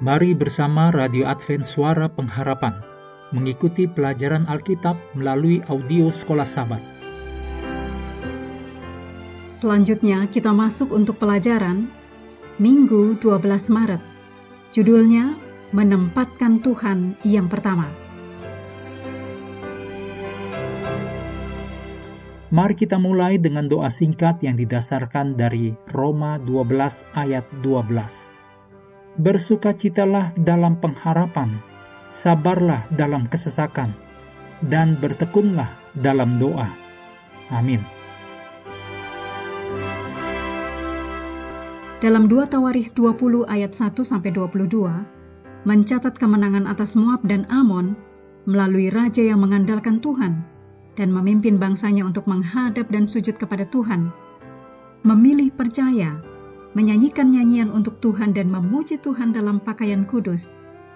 Mari bersama Radio Advent Suara Pengharapan mengikuti pelajaran Alkitab melalui audio Sekolah Sabat. Selanjutnya kita masuk untuk pelajaran Minggu 12 Maret. Judulnya Menempatkan Tuhan yang pertama. Mari kita mulai dengan doa singkat yang didasarkan dari Roma 12 ayat 12 bersukacitalah dalam pengharapan, sabarlah dalam kesesakan, dan bertekunlah dalam doa. Amin. Dalam 2 Tawarikh 20 ayat 1 sampai 22 mencatat kemenangan atas Moab dan Amon melalui raja yang mengandalkan Tuhan dan memimpin bangsanya untuk menghadap dan sujud kepada Tuhan. Memilih percaya menyanyikan nyanyian untuk Tuhan dan memuji Tuhan dalam pakaian kudus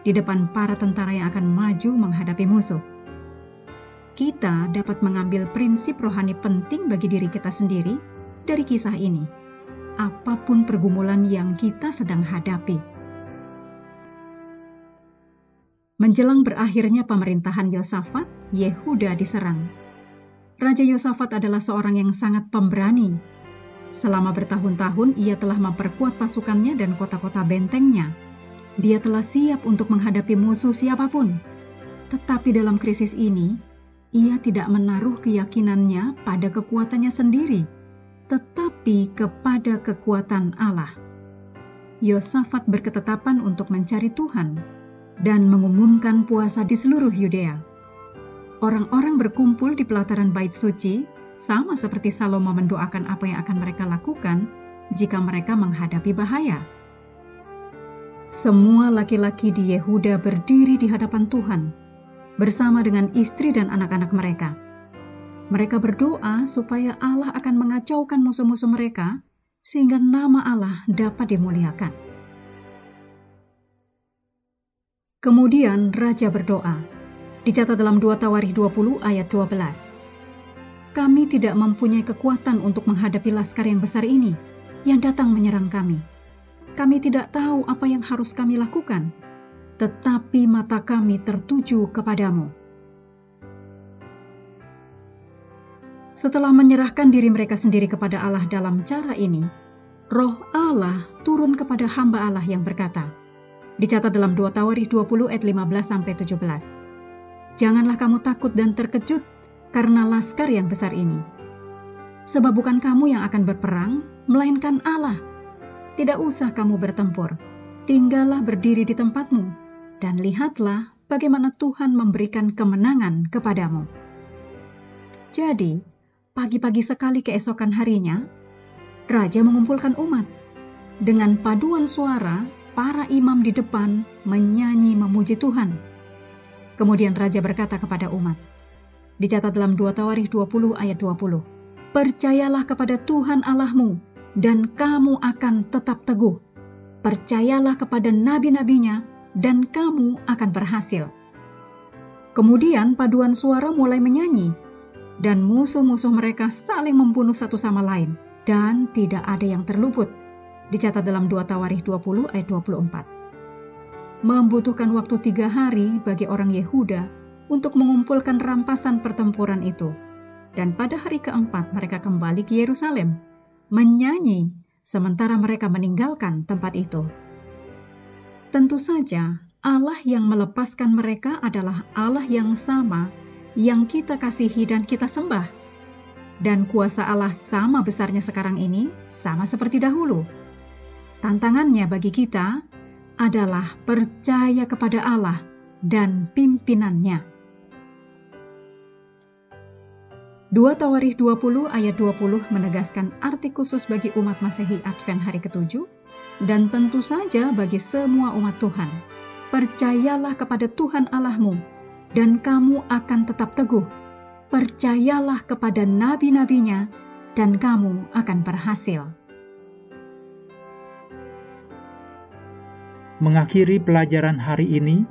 di depan para tentara yang akan maju menghadapi musuh. Kita dapat mengambil prinsip rohani penting bagi diri kita sendiri dari kisah ini, apa pun pergumulan yang kita sedang hadapi. Menjelang berakhirnya pemerintahan Yosafat, Yehuda diserang. Raja Yosafat adalah seorang yang sangat pemberani Selama bertahun-tahun, ia telah memperkuat pasukannya dan kota-kota bentengnya. Dia telah siap untuk menghadapi musuh siapa pun. Tetapi dalam krisis ini, ia tidak menaruh keyakinannya pada kekuatannya sendiri, tetapi kepada kekuatan Allah. Yosafat berketetapan untuk mencari Tuhan dan mengumumkan puasa di seluruh Yudea. Orang-orang berkumpul di pelataran bait suci sama seperti Salomo mendoakan apa yang akan mereka lakukan jika mereka menghadapi bahaya. Semua laki-laki di Yehuda berdiri di hadapan Tuhan bersama dengan istri dan anak-anak mereka. Mereka berdoa supaya Allah akan mengacaukan musuh-musuh mereka sehingga nama Allah dapat dimuliakan. Kemudian raja berdoa. Dicatat dalam 2 Tawarikh 20 ayat 12 kami tidak mempunyai kekuatan untuk menghadapi laskar yang besar ini yang datang menyerang kami. Kami tidak tahu apa yang harus kami lakukan, tetapi mata kami tertuju kepadamu. Setelah menyerahkan diri mereka sendiri kepada Allah dalam cara ini, roh Allah turun kepada hamba Allah yang berkata, dicatat dalam 2 Tawarikh 20 ayat 15-17, Janganlah kamu takut dan terkejut karena laskar yang besar ini. Sebab bukan kamu yang akan berperang, melainkan Allah. Tidak usah kamu bertempur, tinggallah berdiri di tempatmu, dan lihatlah bagaimana Tuhan memberikan kemenangan kepadamu. Jadi, pagi-pagi sekali keesokan harinya, Raja mengumpulkan umat. Dengan paduan suara, para imam di depan menyanyi memuji Tuhan. Kemudian Raja berkata kepada umat, Dicatat dalam 2 Tawarikh 20 ayat 20. Percayalah kepada Tuhan Allahmu dan kamu akan tetap teguh. Percayalah kepada nabi-nabinya dan kamu akan berhasil. Kemudian paduan suara mulai menyanyi dan musuh-musuh mereka saling membunuh satu sama lain dan tidak ada yang terluput. Dicatat dalam 2 Tawarikh 20 ayat 24. Membutuhkan waktu tiga hari bagi orang Yehuda untuk mengumpulkan rampasan pertempuran itu. Dan pada hari keempat mereka kembali ke Yerusalem, menyanyi sementara mereka meninggalkan tempat itu. Tentu saja, Allah yang melepaskan mereka adalah Allah yang sama yang kita kasihi dan kita sembah. Dan kuasa Allah sama besarnya sekarang ini, sama seperti dahulu. Tantangannya bagi kita adalah percaya kepada Allah dan pimpinannya. 2 Tawarikh 20 ayat 20 menegaskan arti khusus bagi umat Masehi Advent hari ketujuh dan tentu saja bagi semua umat Tuhan. Percayalah kepada Tuhan Allahmu dan kamu akan tetap teguh. Percayalah kepada nabi-nabinya dan kamu akan berhasil. Mengakhiri pelajaran hari ini,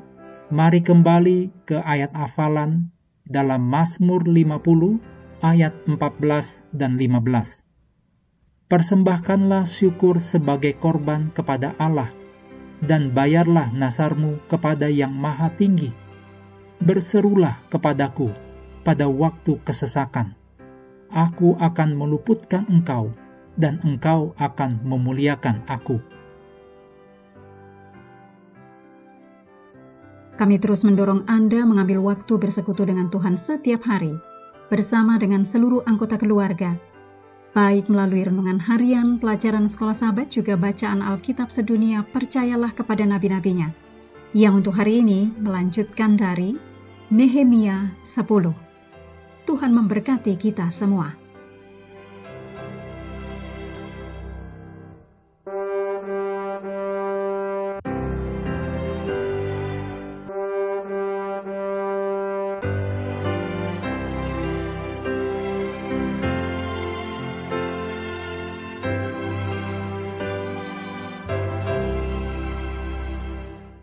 mari kembali ke ayat hafalan dalam Mazmur 50 ayat 14 dan 15. Persembahkanlah syukur sebagai korban kepada Allah dan bayarlah nasarmu kepada yang maha tinggi. Berserulah kepadaku pada waktu kesesakan. Aku akan meluputkan engkau, dan engkau akan memuliakan aku. Kami terus mendorong Anda mengambil waktu bersekutu dengan Tuhan setiap hari, bersama dengan seluruh anggota keluarga, baik melalui renungan harian, pelajaran sekolah sahabat, juga bacaan Alkitab sedunia, percayalah kepada nabi-nabinya, yang untuk hari ini melanjutkan dari Nehemia 10. Tuhan memberkati kita semua.